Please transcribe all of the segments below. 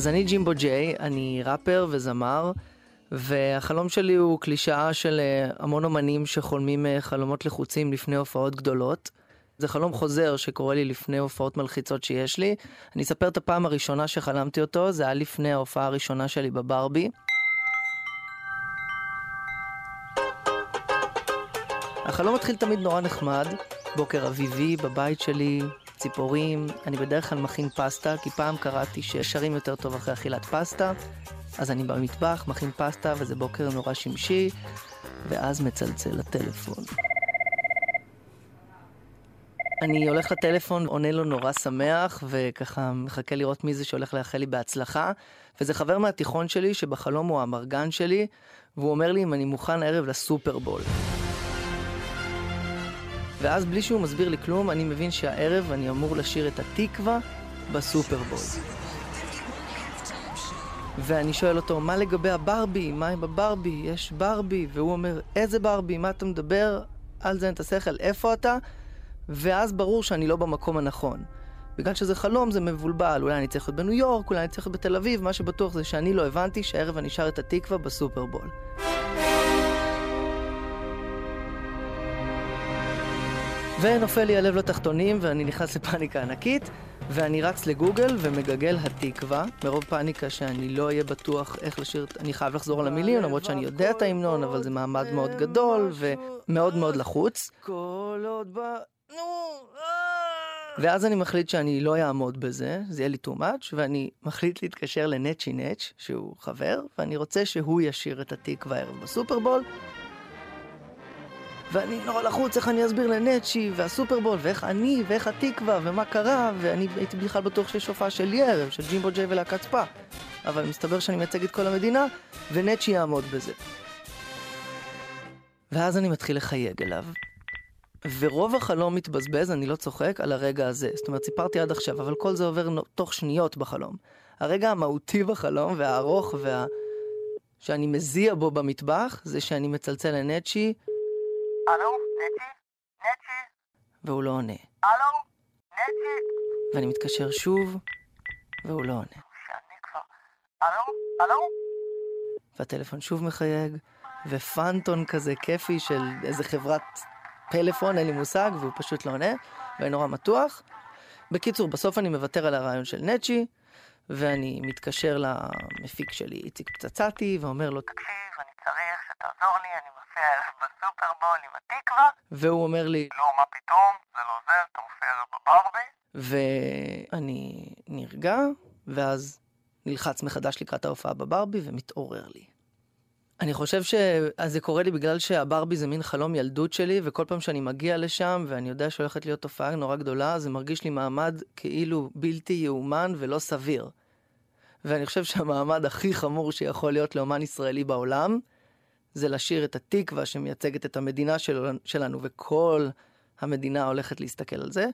אז אני ג'ימבו ג'יי, אני ראפר וזמר, והחלום שלי הוא קלישאה של אה, המון אומנים שחולמים אה, חלומות לחוצים לפני הופעות גדולות. זה חלום חוזר שקורה לי לפני הופעות מלחיצות שיש לי. אני אספר את הפעם הראשונה שחלמתי אותו, זה היה לפני ההופעה הראשונה שלי בברבי. החלום מתחיל תמיד נורא נחמד, בוקר אביבי בבית שלי, ציפורים, אני בדרך כלל מכין פסטה, כי פעם קראתי ששרים יותר טוב אחרי אכילת פסטה, אז אני במטבח, מכין פסטה, וזה בוקר נורא שמשי, ואז מצלצל הטלפון. אני הולך לטלפון, עונה לו נורא שמח, וככה מחכה לראות מי זה שהולך לאחל לי בהצלחה. וזה חבר מהתיכון שלי, שבחלום הוא המרגן שלי, והוא אומר לי אם אני מוכן הערב לסופרבול. ואז בלי שהוא מסביר לי כלום, אני מבין שהערב אני אמור לשיר את התקווה בסופרבול. ואני שואל אותו, מה לגבי הברבי? מה עם הברבי? יש ברבי. והוא אומר, איזה ברבי? מה אתה מדבר? זה אין את השכל, איפה אתה? ואז ברור שאני לא במקום הנכון. בגלל שזה חלום זה מבולבל, אולי אני צריך להיות בניו יורק, אולי אני צריך להיות בתל אביב, מה שבטוח זה שאני לא הבנתי שהערב אני שר את התקווה בסופרבול. ונופל לי הלב לתחתונים ואני נכנס לפאניקה ענקית ואני רץ לגוגל ומגגל התקווה. מרוב פאניקה שאני לא אהיה בטוח איך לשיר, אני חייב לחזור על המילים למרות שאני יודע את ההמנון אבל זה מעמד מאוד גדול ומאוד מאוד לחוץ. כל עוד ב... ואז אני מחליט שאני לא אעמוד בזה, זה יהיה לי too much, ואני מחליט להתקשר לנצ'י נץ', שהוא חבר, ואני רוצה שהוא ישיר את התקווה הערב בסופרבול, ואני נורא לחוץ איך אני אסביר לנצ'י והסופרבול ואיך אני ואיך התקווה ומה קרה ואני הייתי בכלל בטוח שיש הופעה של ערב של ג'ימבו ג'יי ולהקת ספא אבל מסתבר שאני מייצג את כל המדינה ונצ'י יעמוד בזה. ואז אני מתחיל לחייג אליו ורוב החלום מתבזבז, אני לא צוחק, על הרגע הזה. זאת אומרת, סיפרתי עד עכשיו, אבל כל זה עובר תוך שניות בחלום. הרגע המהותי בחלום והארוך וה... שאני מזיע בו במטבח, זה שאני מצלצל לנצ'י, הלו, נצ'י? נצ'י? והוא לא עונה. הלו, נצ'י? ואני מתקשר שוב, והוא לא עונה. הלו? הלו? והטלפון שוב מחייג, ופנטון כזה כיפי של איזה חברת פלאפון, אין לי מושג, והוא פשוט לא עונה, ואני נורא מתוח. בקיצור, בסוף אני מוותר על הרעיון של נצ'י, ואני מתקשר למפיק שלי, איציק פצצתי, ואומר לו, תקשיב, אני צריך שתעזור לי, אני מופיע ערב בסופרבול עם התקווה. והוא אומר לי, לא, מה פתאום, זה לא זה, אתה מופיע בברבי. ואני נרגע, ואז נלחץ מחדש לקראת ההופעה בברבי, ומתעורר לי. אני חושב שזה קורה לי בגלל שהברבי זה מין חלום ילדות שלי, וכל פעם שאני מגיע לשם ואני יודע שהולכת להיות תופעה נורא גדולה, זה מרגיש לי מעמד כאילו בלתי יאומן ולא סביר. ואני חושב שהמעמד הכי חמור שיכול להיות לאומן ישראלי בעולם, זה לשיר את התקווה שמייצגת את המדינה של, שלנו, וכל המדינה הולכת להסתכל על זה.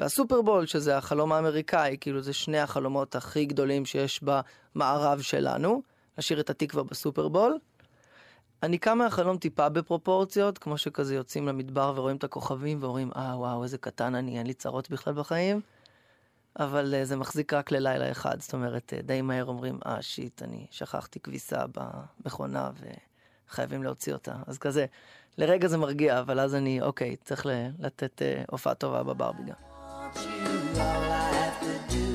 והסופרבול, שזה החלום האמריקאי, כאילו זה שני החלומות הכי גדולים שיש במערב שלנו, לשיר את התקווה בסופרבול. אני קם מהחלום טיפה בפרופורציות, כמו שכזה יוצאים למדבר ורואים את הכוכבים ואומרים, אה וואו, איזה קטן אני, אין לי צרות בכלל בחיים. אבל uh, זה מחזיק רק ללילה אחד, זאת אומרת, uh, די מהר אומרים, אה, שיט, אני שכחתי כביסה במכונה חייבים להוציא אותה. אז כזה, לרגע זה מרגיע, אבל אז אני, אוקיי, צריך לתת אה, הופעה טובה בברביגה. All I have to do